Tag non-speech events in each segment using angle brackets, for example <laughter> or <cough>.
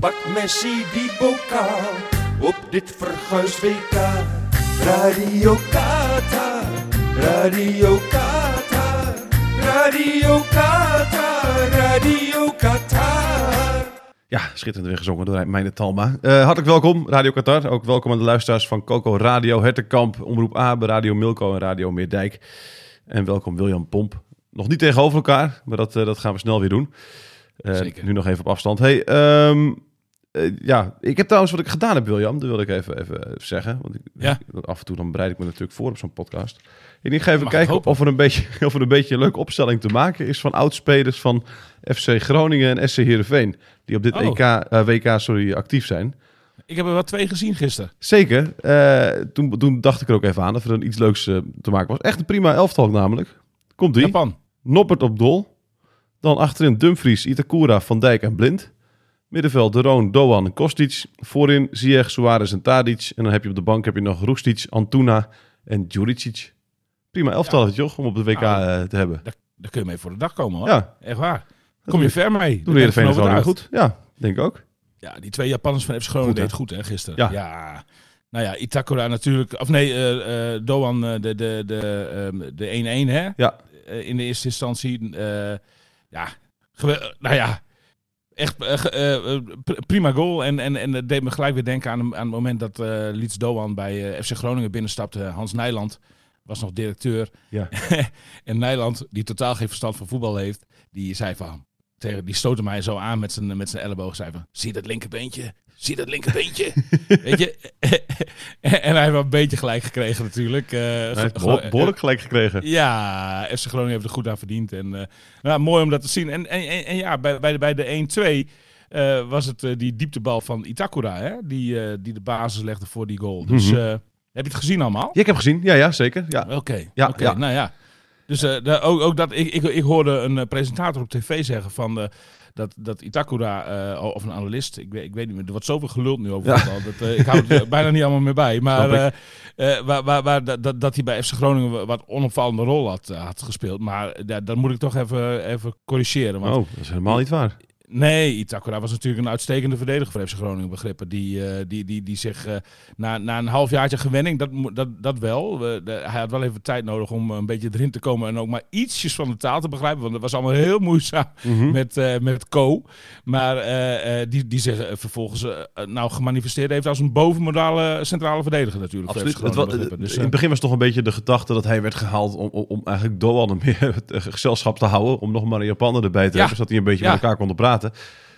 Pak Messi die bokaal op dit verguisd WK. Radio Qatar, Radio Qatar, Radio Qatar, Radio Qatar. Ja, schitterend weer gezongen door Meine Talma. Eh, hartelijk welkom, Radio Qatar. Ook welkom aan de luisteraars van Coco Radio, Hertenkamp, Omroep Abe, Radio Milko en Radio Meerdijk. En welkom William Pomp. Nog niet tegenover elkaar, maar dat, eh, dat gaan we snel weer doen. Zeker. Nu nog even op afstand. Hey, ehm, eh, ja, ik heb trouwens wat ik gedaan heb, William. Dat wilde ik even, even, zeggen. Want ik, Ja. af en toe dan bereid ik me natuurlijk voor op zo'n podcast. Ik ga even Mag kijken of er, een beetje, <laughs> of er een beetje een leuke opstelling te maken is van oudspelers van FC Groningen en SC Heerenveen. Die op dit Oh. EK, eh, WK sorry, actief zijn. Ik heb er wel twee gezien gisteren. Zeker. Eh, toen, toen dacht ik er ook even aan of er iets leuks te maken was. Echt een prima elftal namelijk. Komt die. Japan. Noppert op dol. Dan achterin Dumfries, Itakura, Van Dijk en Blind. Middenveld De Roon, Doan en Kostic. Voorin Ziyech, Suarez en Tadic. En dan heb je op de bank heb je nog Roestic, Antuna en Djuricic. Prima elftal, joh, om op de WK Nou, eh, te hebben. Daar, daar kun je mee voor de dag komen hoor. Ja, Echt waar. Kom je ver mee. Ben de Groningen overtuigd. goed. Ja, denk ik ook. Ja, die twee Japanners van FC Groningen deed goed hè, gisteren. Ja. Nou ja, Itakura natuurlijk. Of nee, eh, eh, Doan eh, de de de ehm, de 1-1 hè. Ja. In de eerste instantie. ja, nou ja. Echt eh, eh, pr- prima goal. En, en, en het deed me gelijk weer denken aan, aan het moment dat eh Liets Doan bij FC Groningen binnenstapte. Hans Nijland was nog directeur. Ja. <laughs> en Nijland, die totaal geen verstand van voetbal heeft, die zei van... Tegen, die stootte mij zo aan met zijn, met zijn elleboog. Zei van, zie dat linkerbeentje? Zie dat linkerbeentje? <laughs> Weet je? <laughs> en hij heeft wel een beetje gelijk gekregen natuurlijk. Eh, Hij heeft ge- behoorlijk gelijk gekregen. ja, FC Groningen heeft er goed aan verdiend. En, eh, nou, mooi om dat te zien. En, en, en, en ja, bij, bij de, bij de 1-2 eh, was het eh, die dieptebal van Itakura, hè? Die, eh, die de basis legde voor die goal. Dus Mhm. eh, heb je het gezien allemaal? Ja, ik heb gezien. Ja, ja, zeker. Ja. Oké, Ja, oké, ja. nou ja. Dus eh, ook, ook dat, ik, ik, ik hoorde een eh, presentator op tv zeggen van... eh, dat, dat Itakura, of een analist, ik weet, ik weet niet meer, er wordt zoveel geluld nu over Ja. Dat, ik hou het er <laughs> bijna niet allemaal meer bij. Maar waar, waar, waar, dat, dat- dat hij bij FC Groningen wa- wat onopvallende rol had, had gespeeld. Maar daar dat moet ik toch even, even corrigeren. Want Oh, dat is helemaal niet waar. Nee, Itakura was natuurlijk een uitstekende verdediger voor FC Groningen begrippen. Die, eh, die, die, die zich eh, na, na een halfjaartje gewenning, dat, dat, dat wel. De- hij had wel even tijd nodig om een beetje erin te komen en ook maar ietsjes van de taal te begrijpen. Want dat was allemaal heel moeizaam Mhm. met, eh met Co. Maar eh, eh, die, die zich eh, vervolgens eh, nou gemanifesteerd heeft als een bovenmodale centrale verdediger natuurlijk. Absoluut. Het. Dus, in eh, het begin was toch een beetje de gedachte dat hij werd gehaald om, om, om eigenlijk Doan meer het, eh, gezelschap te houden. Om nog maar een Japaner erbij te Ja. hebben, zodat hij een beetje Ja. met elkaar konden praten.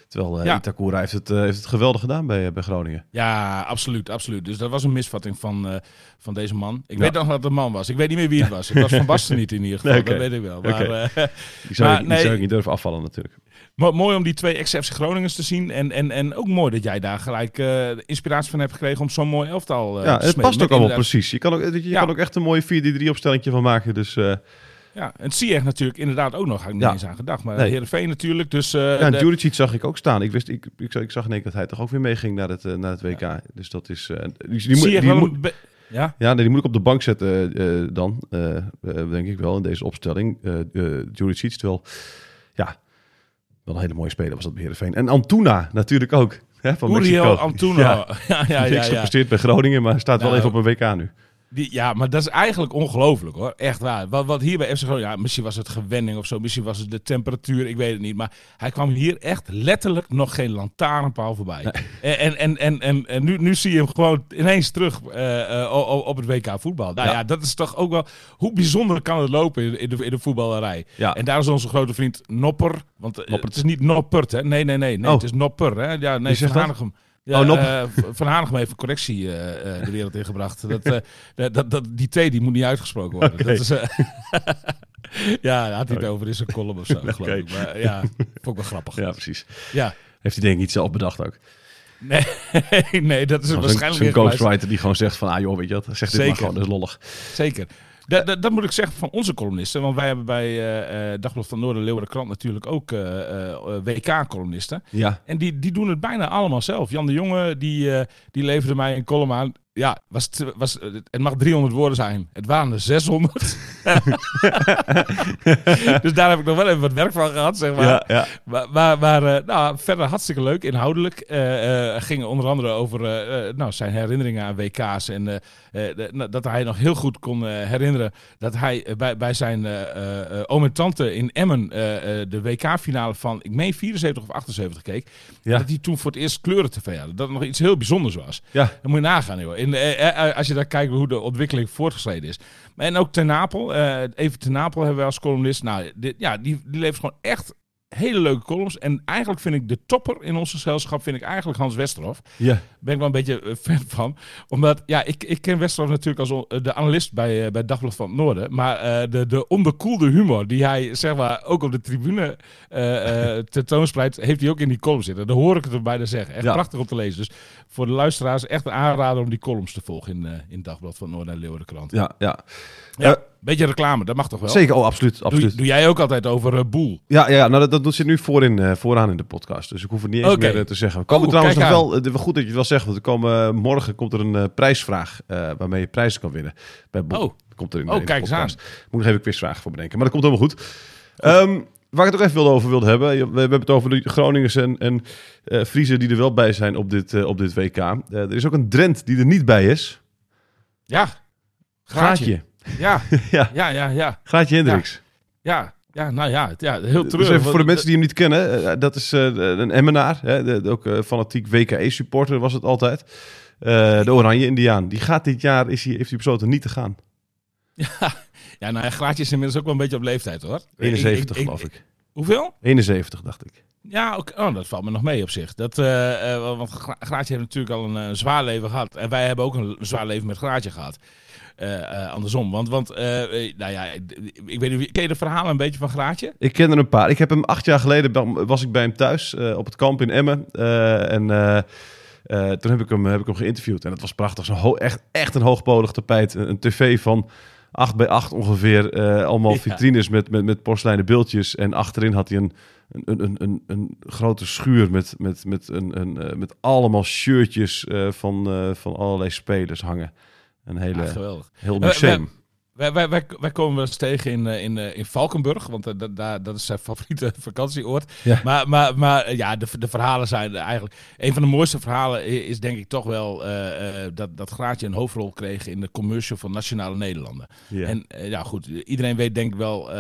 Terwijl Ja. Itakura heeft het, eh, heeft het geweldig gedaan bij, eh, bij Groningen. Ja, absoluut, absoluut. Dus dat was een misvatting van, van deze man. Ik Ja. weet nog dat het een man was. Ik weet niet meer wie het was. Het was Van Basten niet in ieder geval, <laughs> Nee, dat weet ik wel. Maar, <laughs> Die zou, Maar ik, nee. zou ik niet durven afvallen natuurlijk. mo- mooi om die twee ex-FC Groningers te zien. En, en, en ook mooi dat jij daar gelijk inspiratie van hebt gekregen om zo'n mooi elftal ja, te het past ook allemaal precies. Je kan ook, je Ja. kan ook echt een mooie 4-3 opstelling van maken. Dus Ja, en Ziyech natuurlijk inderdaad ook nog. Had ik niet Ja. eens aan gedacht. Maar Nee. Heerenveen natuurlijk. Dus, eh, ja, en de- zag ik ook staan. Ik, wist, ik, ik, zag, ik zag in één dat hij toch ook weer meeging naar het, eh, naar het WK. Dus dat is... eh, die, die, die wel moet- be- Ja, Ja, nee, die moet ik op de bank zetten dan, denk ik wel, in deze opstelling. Juricic, terwijl, ja, wel een hele mooie speler was dat bij Heerenveen. En Antuna natuurlijk ook, hè, van Uriel Mexico. Antuna. Ja, <laughs> Ja, ja, ja. niks ja, gepresteerd bij Groningen, maar staat wel Nou, even op een WK nu. Die, ja, maar dat is eigenlijk ongelooflijk hoor. Echt waar. Wat, wat hier bij FC Groningen, ja, misschien was het gewenning of zo, misschien was het de temperatuur, ik weet het niet. Maar hij kwam hier echt letterlijk nog geen lantaarnpaal voorbij. En, en, en, en, en, en nu, nu zie je hem gewoon ineens terug eh, eh, op het WK voetbal. Nou ja. Ja. dat is toch ook wel, hoe bijzonder kan het lopen in, in, de, in de voetballerij. Ja. En daar is onze grote vriend Nopper, want eh, Noppert. het is niet Noppert hè. Nee, nee, nee, nee Oh. het is Nopper hè. Ja, nee, Wie zegt Van. Ja, Oh, eh, van Hanegem heeft een correctie eh, de wereld ingebracht. <laughs> Dat, dat, dat, die T die moet niet uitgesproken worden. Dat is, <laughs> ja, daar had hij het over in zijn column of zo, <laughs> geloof ik. Maar ja, vond ik wel grappig. Ja, precies. Ja. Heeft hij denk ik niet zelf bedacht ook. Nee, nee, dat is waarschijnlijk zo'n weer geluisterd. ghostwriter die gewoon zegt van, ah joh, weet je wat, zeg dit maar gewoon, dat is lollig. Zeker. Dat, dat, dat moet ik zeggen van onze columnisten. Want wij hebben bij eh, Dagblad van Noorden, Leeuwarden Krant natuurlijk ook eh, WK-columnisten. Ja, En die, die doen het bijna allemaal zelf. Jan de Jonge, die, die leverde mij een column aan. Ja, was het, was, het mag 300 woorden zijn. Het waren er 600. <laughs> dus daar heb ik nog wel even wat werk van gehad, zeg maar. ja, ja. Maar, maar, maar eh, nou, verder hartstikke leuk, inhoudelijk. Eh ging onder andere over nou, zijn herinneringen aan WK's. En de- nou, dat hij nog heel goed kon herinneren dat hij bij, bij zijn oom en tante in Emmen de WK-finale van, ik meen 74 of 78 keek. Ja. Dat hij toen voor het eerst kleuren tv hadden. Dat het nog iets heel bijzonders was. Ja. Dan moet je nagaan, joh. In, eh, eh, als je daar kijkt hoe de ontwikkeling voortgeschreden is. En ook Ten Napel. eh, even Ten Napel hebben we als columnist. Nou, ja, die, die gewoon echt hele leuke columns. En eigenlijk vind ik de topper in ons gezelschap vind ik eigenlijk Hans Westerhof. ja. Ben ik wel een beetje eh, fan van. Omdat, ja, ik, ik ken Westerhof natuurlijk als de analist bij, eh, bij Dagblad van het Noorden. Maar eh, de, de onderkoelde humor die hij, zeg maar, ook op de tribune eh <laughs> tentoonspreidt, heeft hij ook in die column zitten. Daar hoor ik het er bijna zeggen. Echt Ja. prachtig om te lezen. Dus voor de luisteraars echt een aanrader om die columns te volgen in, in Dagblad van het Noorden en Leeuwardenkrant. ja, ja. Ja, beetje reclame, dat mag toch wel? Zeker, oh, absoluut. Doe, absoluut. doe jij ook altijd over eh, Boel? Ja, ja, nou dat, dat doet zit nu voorin, eh, vooraan in de podcast. Dus ik hoef het niet eens meer eh, te zeggen. We komen trouwens nog wel, goed dat je het wel zegt, want er komen, morgen komt er een prijsvraag waarmee je prijzen kan winnen. Bij Boel. Oh. Komt er in, Oh, in de kijk eens podcast. Moet ik nog even een quizvraag voor bedenken, maar dat komt helemaal goed. Ehm, waar ik het ook even wilde over wilde hebben, we, hebben het over de Groningers en, en Friese die er wel bij zijn op dit, op dit WK. Er is ook een Drent die er niet bij is. Ja. Graatje. Graatje. Ja, <laughs> Ja, ja, ja, ja. Graatje Hendricks. Ja, ja, nou ja, het- ja heel Dus terug. even voor de mensen die hem niet kennen, eh, dat is eh, een Emmenaar, hè, ook eh, fanatiek WKE-supporter was het altijd. Eh, de Oranje Indiaan. Die gaat dit jaar, is hij, heeft hij besloten niet te gaan. <laughs> Ja, nou ja, Graatje is inmiddels ook wel een beetje op leeftijd hoor. 71 Ik- ik- geloof ik. Hoeveel? 71 dacht ik. Ja, ook, oh, dat valt me nog mee op zich. Dat, eh, eh, want Gra- Graatje heeft natuurlijk al een eh, zwaar leven gehad. En wij hebben ook een zwaar leven met Graatje gehad. Eh, eh, andersom. Want, want eh, nou ja, ik weet niet, ken je de verhalen een beetje van Graatje? Ik ken er een paar. Ik heb hem acht jaar geleden, was ik bij hem thuis op het kamp in Emmen. En toen heb ik, hem, heb ik hem geïnterviewd. En dat was prachtig. Zo'n echt, echt een hoogpolig tapijt. Een, een tv van 8 bij 8 ongeveer. allemaal Ja. vitrines met, met, met porseleinen beeldjes. En achterin had hij een, een, een, een, een grote schuur met, met, met, een, een, met allemaal shirtjes van, van allerlei spelers hangen. Een hele, Ja, geweldig. heel Eh, museum. Wij, wij, wij, wij komen wel eens tegen in, eh, in, eh, in Valkenburg, want dat, daar, dat is zijn <laughs> favoriete vakantieoord. Ja. Maar, maar, maar ja, de, de verhalen zijn eigenlijk... Een van de mooiste verhalen is denk ik toch wel dat, dat Graatje een hoofdrol kreeg in de commercial van Nationale Nederlanden. Ja. En ja, goed, iedereen weet denk ik wel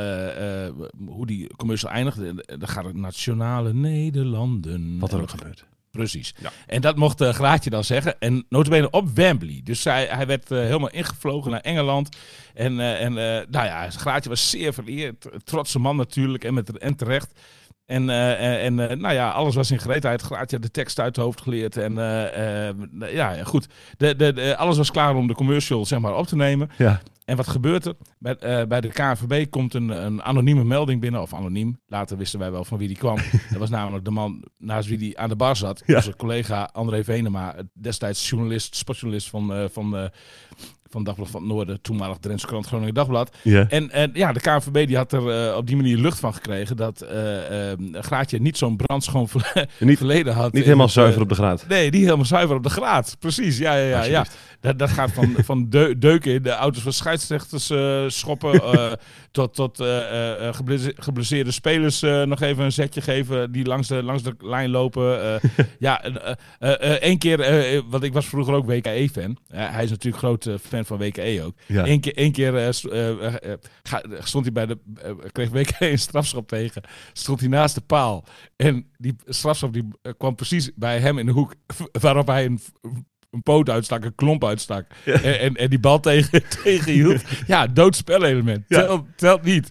hoe die commercial eindigt. Dan gaat het Nationale Nederlanden. Wat er ook gebeurt. Precies. Ja. En dat mocht uh, Graatje dan zeggen. En notabene op Wembley. Dus hij, hij werd eh, helemaal ingevlogen naar Engeland. En, eh, en nou ja, Graatje was zeer vereerd. Trotse man natuurlijk. En, met, en terecht. En, en nou ja, alles was in gereedheid. Graatje had de tekst uit het hoofd geleerd. En ja, goed. De, de, de- alles was klaar om de commercial zeg maar, op te nemen. Ja. En wat gebeurt er? Bij, eh, bij de KNVB komt een, een anonieme melding binnen. Of anoniem. Later wisten wij wel van wie die kwam. <laughs> dat was namelijk de man naast wie die aan de bar zat. Ja. Onze collega André Venema. Destijds journalist, sportjournalist van, eh, van, eh, van Dagblad van het Noorden. Toenmalig Drentse krant Groningen Dagblad. En, en ja, de KNVB die had er eh, op die manier lucht van gekregen. Dat eh, Graatje niet zo'n brandschoon <laughs> Niet- verleden had. Niet in helemaal zuiver op de graad. Nee, niet helemaal zuiver op de graad. Precies, ja, ja, ja. ja. Dat, dat gaat van, van <laughs> deu- deuken in de auto's van scheidsrechters schoppen... tot, tot geblesse- geblesseerde spelers nog even een zetje geven... die langs de, langs de lijn lopen. <laughs> ja, één keer... want ik was vroeger ook WKE-fan. hij is natuurlijk groot eh, fan van WKE ook. Ja. Eén keer, één keer ga- stond hij bij de, kreeg WKE <laughs> een strafschop tegen. Stond hij naast de paal. En die strafschop die, kwam precies bij hem in de hoek. <laughs> Waarop hij een, een poot uitstak, een klomp uitstak. En, en, en die bal tegen, <laughs> tegenhield. Ja, doodspelelement. Ja. Telt, telt niet.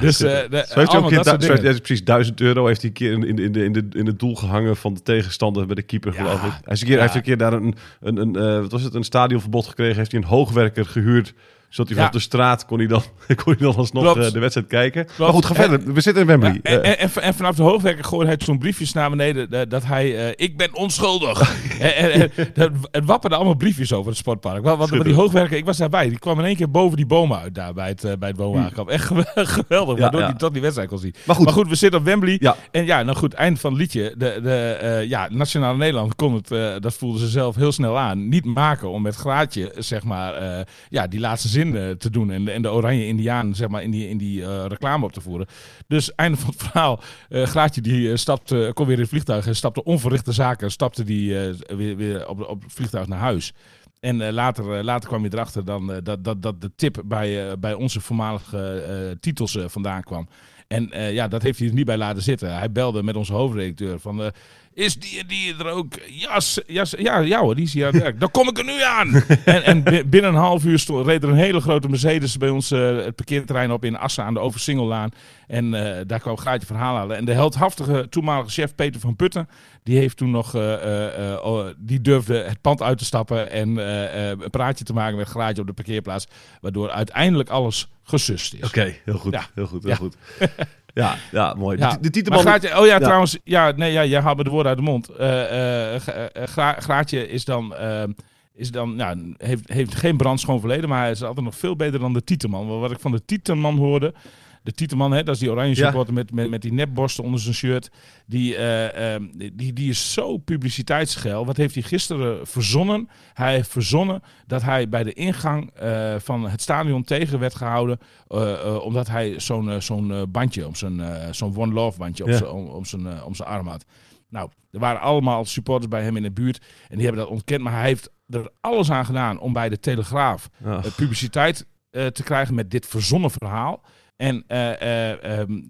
Dus, eh, de- Zo heeft hij ook dat soort ja, precies 1000 euro heeft hij een keer in, in, in, de, in, de, in het doel gehangen van de tegenstander bij de keeper, geloof ik. Hij, is een keer, hij heeft een keer daar een, een, een, eh, wat was het, een stadionverbod gekregen. Heeft hij een hoogwerker gehuurd. Zodat hij Ja. vanaf de straat kon hij dan, <laughs> kon hij dan alsnog Klopt. eh, de wedstrijd kijken. Maar goed, ga En- verder. We zitten in Wembley. Ja, en, Eh, en, en, en vanaf de hoogwerker gooide hij zo'n briefjes naar beneden eh, dat hij, ik ben onschuldig. <laughs> en, en, en, dat- het wapperden allemaal briefjes over het sportpark. Wat die hoogwerker, ik was daarbij, die kwam in één keer boven die bomen uit daar bij het, bij het woonwagenkamp. Echt <laughs> gewe- geweldig, Ja, waardoor hij tot die wedstrijd kon zien. Maar goed. we zitten op Wembley. Ja. En ja, nou goed, eind van het liedje. De, de, ja, Nationale Nederland kon het, dat voelden ze zelf heel snel aan, niet maken om met Graatje, zeg maar, ja, die laatste zin eh, te doen. En, de- en de Oranje Indiaan, zeg maar, in die, in die eh, reclame op te voeren. Dus einde van het <laughs> verhaal. eh Graatje die stapte, kon weer in het vliegtuig en stapte onverrichte zaken. Stapte die weer, weer op, op het vliegtuig naar huis. En later, later kwam je erachter dan, dat, dat, dat de tip bij, bij onze voormalige titels vandaan kwam. En ja, dat heeft hij er niet bij laten zitten. Hij belde met onze hoofdredacteur van... is die en die er ook? Jas, jas, ja, ja hoor, die is hier aan het werk. Dan kom ik er nu aan. <laughs> en, en bi- binnen een half uur stond, reed er een hele grote Mercedes bij ons eh, het parkeerterrein op in Assen aan de Oversingellaan. En eh, daar kwam Gaatje verhaal halen. En de heldhaftige toenmalige chef Peter van Putten, die heeft toen nog, eh, oh, die durfde het pand uit te stappen en een praatje te maken met Graatje op de parkeerplaats. Waardoor uiteindelijk alles gesust is. Oké, heel goed. Ja. Heel goed, heel Ja. goed. <laughs> Ja, ja, mooi. Ja, De, titelman... Graatje, oh ja, Ja. trouwens, ja, nee, ja, jij haalt me de woorden uit de mond. Eh, eh, Gra- eh, Gra- Graatje is dan, is dan nou, heeft, heeft geen brandschoon verleden, maar hij is altijd nog veel beter dan de Tieteman. Wat ik van de Tieteman hoorde, de Tieteman, hè, dat is die oranje Ja. supporter met, met, met die nepborsten onder zijn shirt, die, eh, eh, die, die is zo publiciteitsgeil. Wat heeft hij gisteren verzonnen? Hij heeft verzonnen dat hij bij de ingang eh, van het stadion tegen werd gehouden, eh, omdat hij zo'n zo'n bandje, om zijn, zo'n One Love bandje op Ja. zijn- om, om zijn, om zijn arm had. Nou, er waren allemaal supporters bij hem in de buurt en die hebben dat ontkend, maar hij heeft er alles aan gedaan om bij de Telegraaf publiciteit te krijgen met dit verzonnen verhaal. En eh, eh, ehm,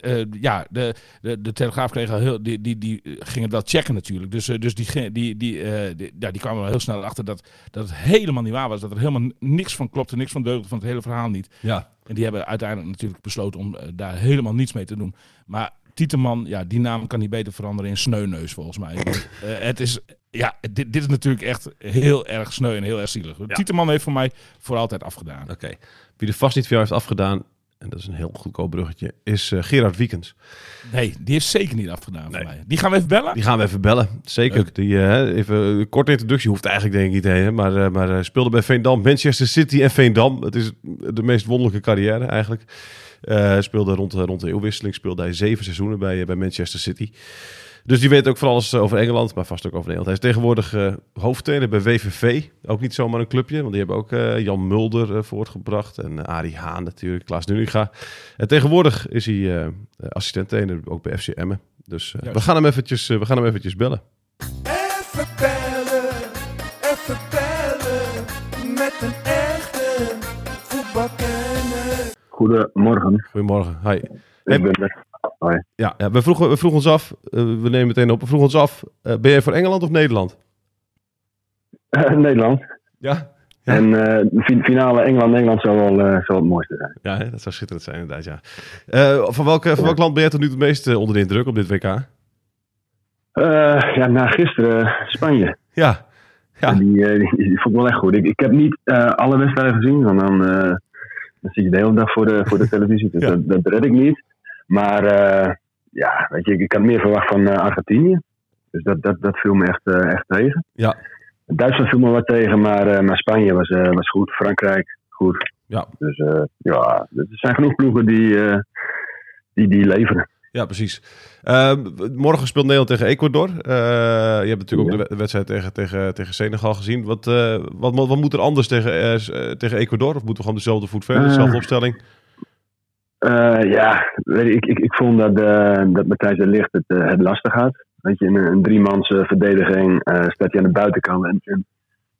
eh, ja, de, de, de Telegraaf kreeg al heel, die, die, die ging het wel checken natuurlijk. Dus, dus die, die, die, die, ja, die kwamen wel heel snel achter dat, dat het helemaal niet waar was. Dat er helemaal niks van klopte, niks van deugde van het hele verhaal niet. Ja. En die hebben uiteindelijk natuurlijk besloten om daar helemaal niets mee te doen. Maar Tieteman, ja, die naam kan niet beter veranderen in Sneuneus volgens mij. <laughs> Het is, ja, dit, dit is natuurlijk echt heel erg sneu en heel erg zielig. Tieteman heeft voor mij voor altijd afgedaan. Oké. Wie er vast niet voor jou heeft afgedaan, en dat is een heel goedkoop bruggetje, is eh, Gerard Wiekens. Nee, die heeft zeker niet afgedaan Nee. voor mij. Die gaan we even bellen. Die gaan we even bellen. Zeker. Leuk. Die, eh, even een korte introductie hoeft eigenlijk denk ik niet heen. Maar, eh, maar speelde bij Veendam, Manchester City en Veendam. Het is de meest wonderlijke carrière eigenlijk. Speelde rond, de- rond de eeuwwisseling speelde hij zeven seizoenen bij, bij Manchester City. Dus die weet ook van alles eh, over Engeland, maar vast ook over Nederland. Hij is tegenwoordig eh hoofdtrainer bij WVV. Ook niet zomaar een clubje, want die hebben ook eh, Jan Mulder voortgebracht. En Arie Haan natuurlijk, Klaas Nuninga. En tegenwoordig is hij eh assistent-trainer ook bij FC Emmen. Dus we, gaan hem eventjes, we gaan hem eventjes bellen. Even bellen, even bellen, met een echte voetbalkenner. Goedemorgen, Goedemorgen. Hi. ik Hey, ben Hoi. ja, ja, we, vroegen, we vroegen ons af, eh, we nemen meteen op, we vroegen ons af, eh, ben jij voor Engeland of Nederland? Eh, Nederland. Ja. Ja. En de fi- finale Engeland-Nederland zou wel zou het mooiste zijn. Ja, hè, dat zou schitterend zijn inderdaad, ja. Van, welk, van welk land ben jij tot nu toe het meest onder de indruk op dit WK? Ja, na gisteren Spanje. Ja. Ja. Die, die, die vond ik wel echt goed. Ik, ik heb niet alle wedstrijden gezien, want dan, eh, dan zit je de hele dag voor de, voor de <laughs> televisie. Dus Ja. dat, dat red ik niet. Maar eh, ja, weet je, ik, had meer verwacht van eh, Argentinië. Dus dat, dat, dat viel me echt, eh, echt tegen. Ja. Duitsland viel me wat tegen, maar, maar Spanje was, was goed. Frankrijk, goed. Ja. Dus ja, er zijn genoeg ploegen die, die, die leveren. Ja, precies. Eh, morgen speelt Nederland tegen Ecuador. Je hebt natuurlijk ook de wed- wedstrijd tegen, tegen, tegen Senegal gezien. Wat, wat, wat moet er anders tegen, tegen Ecuador? Of moeten we gewoon dezelfde voet verder, dezelfde opstelling? Eh, ja, je, ik, ik, ik vond dat, eh, dat Matthijs de Ligt het, eh, het lastig had. Weet je, in een, een driemans verdediging staat hij aan de buitenkant. En,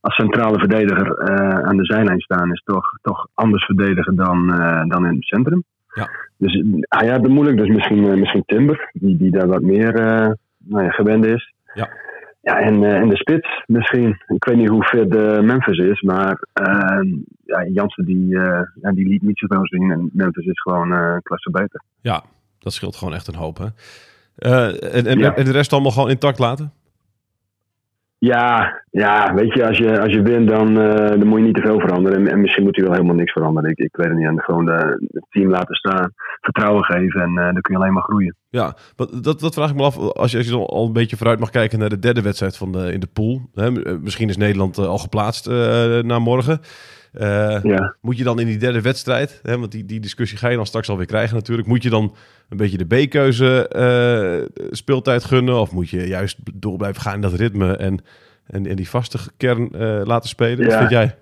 als centrale verdediger aan de zijlijn staan is toch, toch anders verdedigen dan, dan in het centrum. Ja. Dus hij had het moeilijk, dus misschien, misschien Timber, die, die daar wat meer nou ja, gewend is. Ja. Ja, en, en de spits misschien. Ik weet niet hoe fit de Memphis is, maar ja, Jansen die, eh, ja, die liet niet zoveel zien. En Memphis is gewoon een klasse beter. Ja, dat scheelt gewoon echt een hoop. Hè? Eh, en, en, Ja. en de rest allemaal gewoon intact laten? Ja, ja, weet je, als je, als je wint, dan, dan moet je niet te veel veranderen. En, en misschien moet hij wel helemaal niks veranderen. Ik, ik weet het niet. En gewoon de, het team laten staan, vertrouwen geven en dan kun je alleen maar groeien. Ja, dat, dat vraag ik me af. Als je, als je dan al een beetje vooruit mag kijken naar de derde wedstrijd van de, in de pool. Hè? Misschien is Nederland al geplaatst na morgen. Eh, Ja. Moet je dan in die derde wedstrijd, hè, want die, die discussie ga je dan straks alweer krijgen natuurlijk. Moet je dan een beetje de B-keuze eh, speeltijd gunnen? Of moet je juist door blijven gaan in dat ritme en, en, en die vaste kern eh, laten spelen? Wat Ja. vind jij?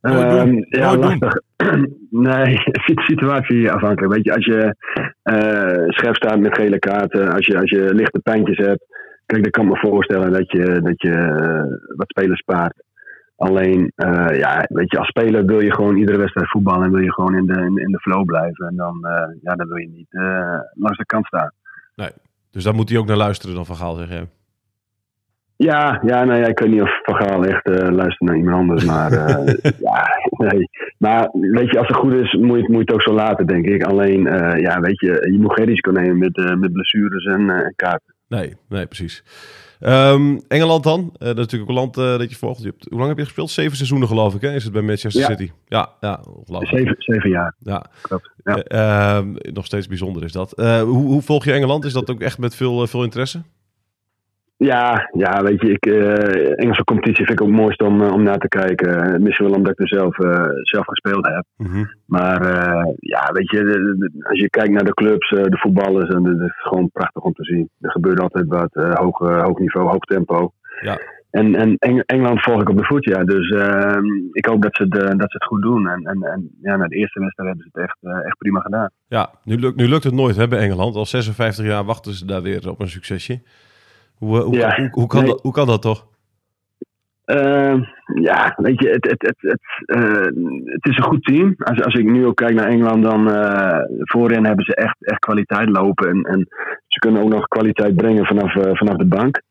Nooit. Ehm, ja, Nooit doen. lastig. <clears throat> nee, <laughs> sit- situatie afhankelijk. Weet je, als je eh, scherp staat met gele kaarten, als je, als je lichte pijntjes hebt. Kijk, dan kan ik me voorstellen dat je, dat je wat spelers spaart. Alleen, eh, ja, weet je, als speler wil je gewoon iedere wedstrijd voetballen en wil je gewoon in de, in, in de flow blijven. En dan, eh, ja, dan wil je niet eh, langs de kant staan. Dus daar moet hij ook naar luisteren dan van Gaal, zeg jij. Ja, ja, nou ja, ik weet niet of Van Gaal echt luistert naar iemand anders, maar <laughs> ja, nee. Maar weet je, als het goed is, moet je, het- moet je het ook zo laten, denk ik. Alleen, ja, weet je, je moet geen risico nemen met, met blessures en kaarten. Nee, nee, precies. Ehm, Engeland dan? Eh, dat is natuurlijk ook een land eh, dat je volgt. Je hebt, hoe lang heb je gespeeld? Zeven seizoenen geloof ik, hè? Is het bij Manchester Ja. City? Ja, ja. Zeven, zeven jaar, Ja. klopt. Ja. Eh, ehm, nog steeds bijzonder is dat. Hoe, hoe volg je Engeland? Is dat ook echt met veel, veel interesse? Ja, ja, weet je, ik, eh, Engelse competitie vind ik ook het mooist om, eh, om naar te kijken. Eh, Misschien wel omdat ik er zelf, zelf gespeeld heb. Maar eh, ja, weet je, de- de- als je kijkt naar de clubs, de voetballers, en het is gewoon prachtig om te zien. Er gebeurt altijd wat, hoog, hoog niveau, hoog tempo. Ja. En, en Eng- Engeland volg ik op de voet, ja. Dus eh, ik hoop dat ze, het, eh, dat ze het goed doen. En, en, en ja, na de eerste wedstrijd hebben ze het echt, echt prima gedaan. Ja, nu, lukt nu lukt het nooit hè, bij Engeland. Al 56 jaar wachten ze daar weer op een succesje. Hoe, hoe, Ja, hoe, hoe kan, nee. dat, hoe kan dat toch? Eh, ja, weet je, het, het, het, het, eh, het is een goed team. Als, als ik nu ook kijk naar Engeland, dan eh, voorin hebben ze echt, echt kwaliteit lopen. En, en ze kunnen ook nog kwaliteit brengen vanaf, eh, vanaf de bank.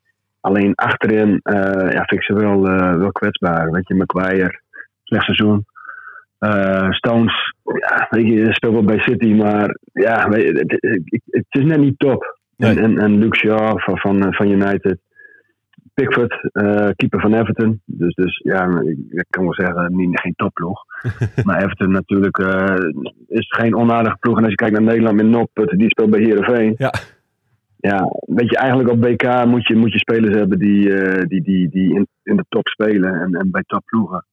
Alleen achterin ja, vind ik ze wel, wel kwetsbaar. Weet je, McGuire, slecht seizoen. Stones, ja, weet je, speelt wel bij City, maar ja, weet je, het, het, het is net niet top. Nee. En, en, en Luke Shaw van, van, van United. Pickford, eh, keeper van Everton. Dus, dus ja, ik, kan wel zeggen, niet, geen topploeg. <laughs> maar Everton natuurlijk eh, is geen onaardige ploeg. En als je kijkt naar Nederland met Noppert, die speelt bij Heerenveen. Ja. Ja, weet je, eigenlijk op BK moet je, moet je spelers hebben die, eh, die, die, die in, in de top spelen en, en bij topploegen.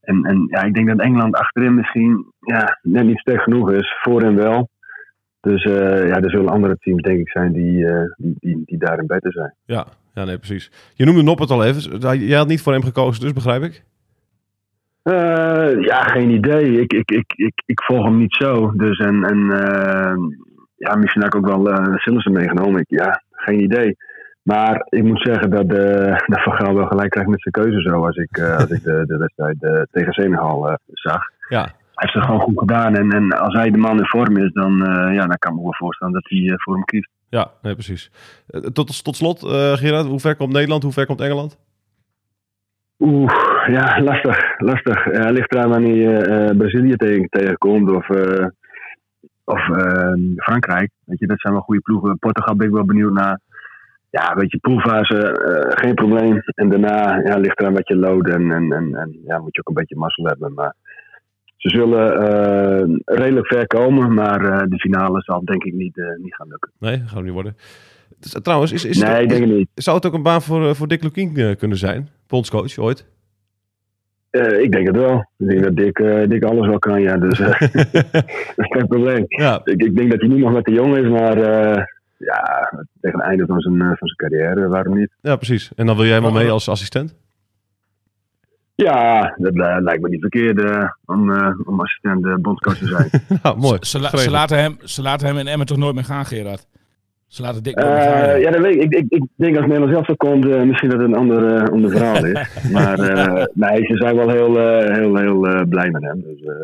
En, en ja, ik denk dat Engeland achterin misschien ja, net niet sterk genoeg is. Voorin wel. Dus eh, ja, er zullen andere teams denk ik zijn die, eh, die, die, die daarin beter zijn. Ja, ja, nee, precies. Je noemde Noppert al even. Jij had niet voor hem gekozen, dus begrijp ik? Eh, ja, geen idee. Ik, ik, ik, ik, ik volg hem niet zo. Dus en, en ja, misschien had ik ook wel uh, Sillissen meegenomen. Ik, ja, geen idee. Maar ik moet zeggen dat, eh <laughs> dat Van Gaal wel gelijk krijgt met zijn keuze zo. Als ik, als ik de, de wedstrijd tegen Senegal zag. Ja, heeft het gewoon goed gedaan. En, en als hij de man in vorm is, dan, eh, ja, dan kan ik me wel voorstellen dat hij eh, voor hem kiest. ja nee, precies. Eh, Tot, tot slot, eh Gerard, hoe ver komt Nederland? Hoe ver komt Engeland? Oeh, ja, lastig. lastig. Ja, ligt eraan wanneer je eh, Brazilië tegen, tegenkomt of, eh, of eh, Frankrijk. Weet je, dat zijn wel goede ploegen. Portugal ben ik wel benieuwd naar. Ja, weet je, poolfase, eh, geen probleem. En daarna ja, ligt eraan wat je load en, en, en, en ja, moet je ook een beetje mazzel hebben. Maar ze zullen eh, redelijk ver komen, maar eh, de finale zal denk ik niet, eh, niet gaan lukken. Nee, dat gaat hem niet worden. Dus, trouwens, is, is, nee, ik denk het niet. zou het ook een baan voor, voor Dick Lukien kunnen zijn? Bondscoach, ooit? Ik denk het wel. Ik denk dat Dick, Dick alles wel kan, ja. Dus dat is <laughs> <laughs> geen probleem. ja, Ik, ik denk dat hij nu nog met de jong is, maar ja, tegen het einde van zijn, van zijn carrière, waarom niet? ja, precies. En dan wil jij helemaal mee als assistent? Ja, dat eh, lijkt me niet verkeerd eh, om, om assistent bondscoach te zijn. <laughs> nou, mooi. Ze, la- ze, Geregeld. laten hem, ze laten hem in Emmen toch nooit meer gaan, Gerard? Ze laten dik Eh, ja, dat weet ik. Ik, ik, ik denk als Nederland zelf zo komt, misschien dat het een ander, ander verhaal is. <laughs> maar eh, nee, ze zijn wel heel, eh, heel, heel blij met hem. Dus eh,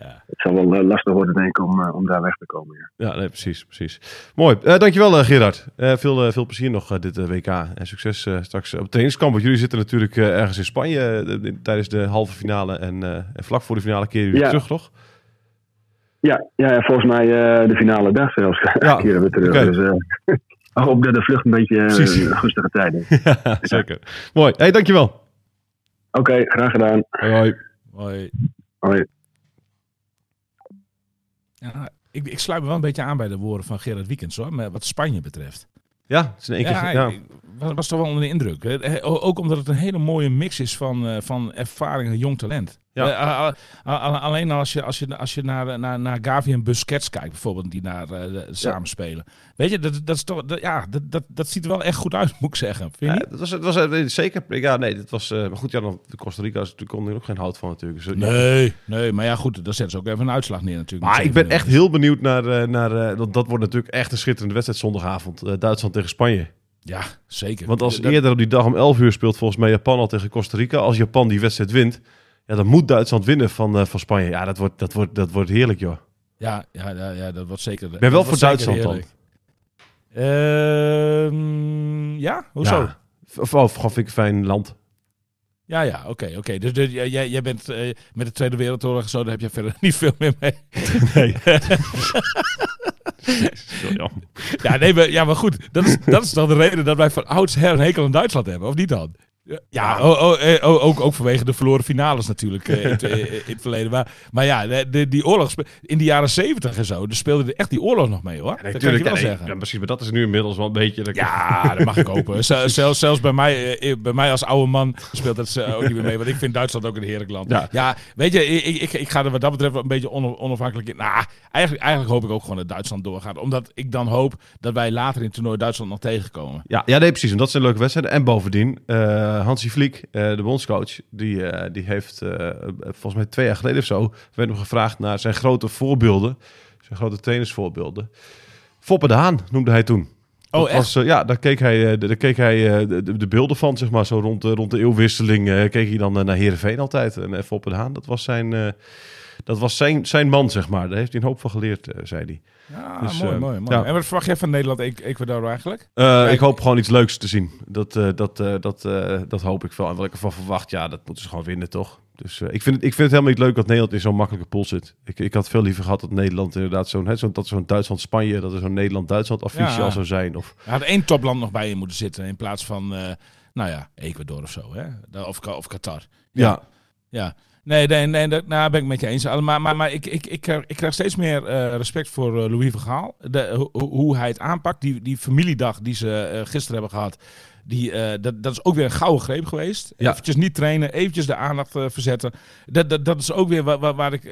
Ja. het zal wel eh, lastig worden, denk ik, om, eh, om daar weg te komen. Ja. Ja, nee, precies, precies. Mooi. Eh, dankjewel, eh, Gerard. Eh, veel, veel plezier nog dit WK. En succes straks op het trainingskamp. Want jullie zitten natuurlijk eh, ergens in Spanje de- de- tijdens de halve finale. En, eh, en vlak voor de finale keren jullie Ja. terug, toch? Ja, ja, ja, volgens mij eh, de finale dag zelfs. <laughs> Ja, keren we terug. oké. Dus, eh, <laughs> ik hoop dat de vlucht een beetje Precies. een gunstige tijd is. <laughs> ja, zeker. Mooi. Hey, dankjewel. Oké, graag gedaan. Hoi, hoi. Hoi. Ja, ik, ik sluit me wel een beetje aan bij de woorden van Gerard Wiekens hoor, wat Spanje betreft. Ja, het is in één keer... Ja, Ja, ik was, was toch wel onder de indruk. hè. Eh, Ook omdat het een hele mooie mix is van, eh, van ervaring en jong talent. Ja. Eh, alleen als je, als je, als je naar, naar, naar Gavi en Busquets kijkt bijvoorbeeld, die daar eh, de- samen spelen. Weet je, dat, dat, is toch, dat- ja, dat, dat, dat ziet er wel echt goed uit, moet ik zeggen. Vind je Ja, dat was, het was eh, zeker... Ja, nee, dat was... eh, maar goed, ja, dan, de Costa Rica is natuurlijk kon er ook geen hout van natuurlijk. Dus. Nee, nee, maar ja goed, dan zetten ze ook even een uitslag neer natuurlijk. Maar ik ben echt heel benieuwd naar... eh, naar eh, want dat wordt natuurlijk echt een schitterende wedstrijd zondagavond. eh, Duitsland tegen Spanje. Ja, zeker. Want als Dat- eerder op die dag om 11 uur speelt volgens mij Japan al tegen Costa Rica. Als Japan die wedstrijd wint, ja, dan moet Duitsland winnen van, eh, van Spanje. Ja, dat wordt, dat, wordt, dat wordt heerlijk, joh. Ja, ja, ja, ja, dat wordt zeker. Ik ben wel voor Duitsland dan. Ehm ja, hoezo? Ja. Of, of gewoon vind ik een fijn land. Ja, ja, oké, oké. Dus, dus jij, jij bent eh, met de Tweede Wereldoorlog zo, daar heb je verder <laughs> niet veel meer mee. <laughs> Nee. <laughs> Ja, nee, maar, ja, maar goed, dat is, dat is dan de reden dat wij van oudsher een hekel aan Duitsland hebben, of niet dan? Ja, oh, oh, ook, ook vanwege de verloren finales natuurlijk eh, in, het- eh, <laughs> in het verleden. Maar, maar ja, de, de- die oorlog, in de jaren zeventig en zo, dus speelde er echt die oorlog nog mee hoor. dat kan ik je wel zeggen. Ja, precies, maar dat is nu inmiddels wel een beetje... dat Ja, dat mag ik hopen. Zel- Zelfs, zelfs bij, mij, bij mij als oude man speelt dat ook niet meer mee. Want ik vind Duitsland ook een heerlijk land. Ja. Ja, weet je, ik, ik, ik ga er wat dat betreft wel een beetje on- onafhankelijk in. Nou, eigenlijk, eigenlijk hoop ik ook gewoon dat Duitsland doorgaat. Omdat ik dan hoop dat wij later in het toernooi Duitsland nog tegenkomen. Ja, ja, nee, precies. En dat zijn leuke wedstrijden. En bovendien, Hansi Vliek, eh, de bondscoach, die, eh, die heeft eh, volgens mij twee jaar geleden of zo, werd hem gevraagd naar zijn grote voorbeelden, zijn grote trainersvoorbeelden. Foppe de Haan noemde hij toen. Oh, Dat echt? Was, eh, ja, daar keek hij, eh, daar keek hij eh, de, de, de beelden van, zeg maar, zo rond, de- rond de eeuwwisseling, eh, keek hij dan eh, naar Heerenveen altijd. En uh, Foppe de Haan, dat was zijn... dat was zijn, zijn man, zeg maar. Daar heeft hij een hoop van geleerd, eh, zei hij. Ja, Dus, mooi, eh, mooi, mooi. ja. En wat verwacht jij van Nederland Ecuador eigenlijk? Eh, ik hoop gewoon iets leuks te zien. Dat, dat, dat, dat hoop ik wel. En wat ik ervan verwacht, ja, dat moeten ze gewoon winnen, toch? Dus ik, vind het, ik vind het helemaal niet leuk dat Nederland in zo'n makkelijke pool zit. Ik, ik had veel liever gehad dat Nederland inderdaad zo'n... hè, Zo'n dat zo'n Duitsland-Spanje, dat er zo'n Nederland-Duitsland affiche Ja. al zou zijn. Of, Er had één topland nog bij je moeten zitten in plaats van, nou ja, Ecuador of zo. Hè? Of, of Qatar. ja. Ja. Nee, nee, nee, dat nou, ben ik met je eens. Maar, maar, maar ik, ik, ik, krijg, ik krijg steeds meer eh, respect voor eh, Louis van Gaal. De, ho- ho- hoe hij het aanpakt. Die, die familiedag die ze eh, gisteren hebben gehad. Die, dat, dat is ook weer een gouden greep geweest. Ja. Eventjes niet trainen, eventjes de aandacht verzetten. Dat, dat, dat is ook weer waar, waar, waar ik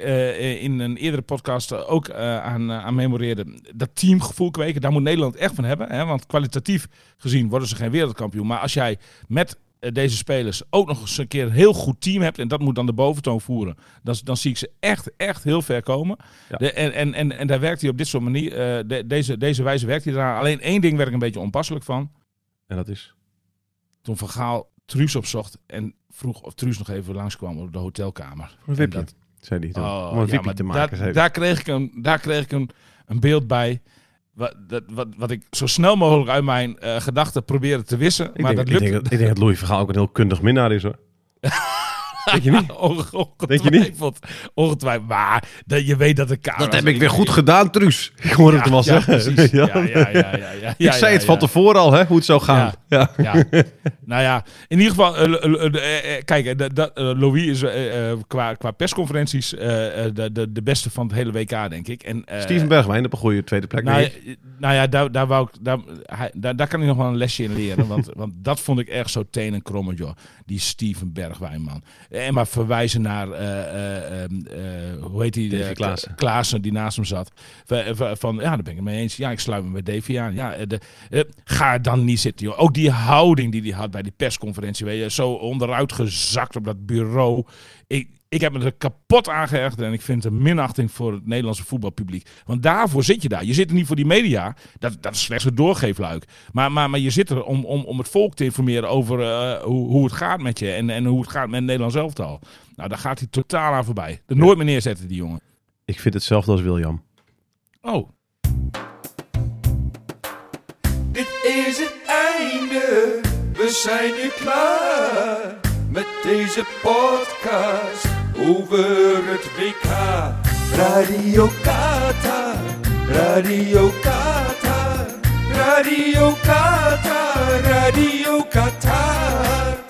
in een eerdere podcast ook aan, aan memoreerde. Dat teamgevoel kweken, daar moet Nederland echt van hebben. Hè? Want kwalitatief gezien worden ze geen wereldkampioen. Maar als jij met deze spelers ook nog eens een keer een heel goed team hebt. En dat moet dan de boventoon voeren. Dan, dan zie ik ze echt, echt heel ver komen. Ja. De, en, en, en, en daar werkt hij op dit soort manier. eh, de- deze, deze wijze werkt hij eraan. Alleen één ding werd ik een beetje onpasselijk van. En dat is... Toen Van Gaal Truus opzocht. En vroeg of Truus nog even langskwam op de hotelkamer. Voor een wipje, dat- zei hij. dan. Oh, Om een ja, wipje maar te maken. daar, zei hij. daar kreeg ik, een, daar kreeg ik een, een beeld bij. Wat, dat, wat, wat ik zo snel mogelijk uit mijn eh, gedachten probeerde te wissen. ik, maar denk, dat ik, lukt denk dat, ik denk dat Louis Vergaal ook een heel kundig minnaar is, hoor. <laughs> Denk je niet? <laughs> Onge- Denk je niet? Ongetwijfeld. Ongetwijfeld. Maar dat, je weet dat de camera's... Dat heb ik weer goed gedaan, Truus. Ik hoorde het hem al ja, zeggen. precies. <laughs> Ja. Ja, ja, ja, ja, ja, Ik ja, zei ja, het van ja. tevoren al, hè, hoe het zou gaan. Ja. Ja. nou ja, in ieder geval, kijk, Louis is eh, eh, qua, qua persconferenties eh, de, de, de beste van het hele WK, denk ik. En, eh, Steven Bergwijn op een goede tweede plek. nou, ja, nou daar, daar, wou ik, daar, hij, daar, daar kan ik nog wel een lesje in leren. Want, want dat vond ik echt zo tenenkrommend, joh. Die Steven Bergwijn, man. En maar verwijzen naar, eh, eh, ehm, eh, hoe heet die? Davy eh, Klaassen. Klaassen, die naast hem zat. Van, ja, daar ben ik het mee eens. Ja, ik sluit me bij Davy aan. Ja, eh, de, eh, ga er dan niet zitten, joh. Ook die houding die hij had bij die persconferentie. Weet je, zo onderuit gezakt op dat bureau. Ik, ik, heb me er kapot aan geërgerd en ik vind het een minachting voor het Nederlandse voetbalpubliek. Want daarvoor zit je daar. Je zit er niet voor die media. Dat, dat is slechts een doorgeefluik. Maar, maar, maar je zit er om, om, om het volk te informeren over eh, hoe, hoe het gaat met je en, en hoe het gaat met het Nederlands elftal. Nou, daar gaat hij totaal aan voorbij. Er nooit meer neerzetten, die jongen. Ik vind hetzelfde als William. Oh, Dit is het einde, we zijn nu klaar met deze podcast over het WK. Radio Qatar, Radio Qatar, Radio Qatar, Radio Qatar.